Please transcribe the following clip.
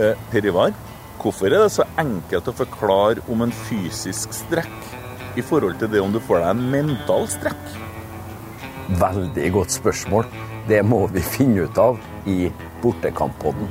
Eh, per Ivar, hvorfor er det så enkelt å forklare om en fysisk strekk i forhold til det om du får deg en mental strekk? Veldig godt spørsmål. Det må vi finne ut av i Bortekamppodden.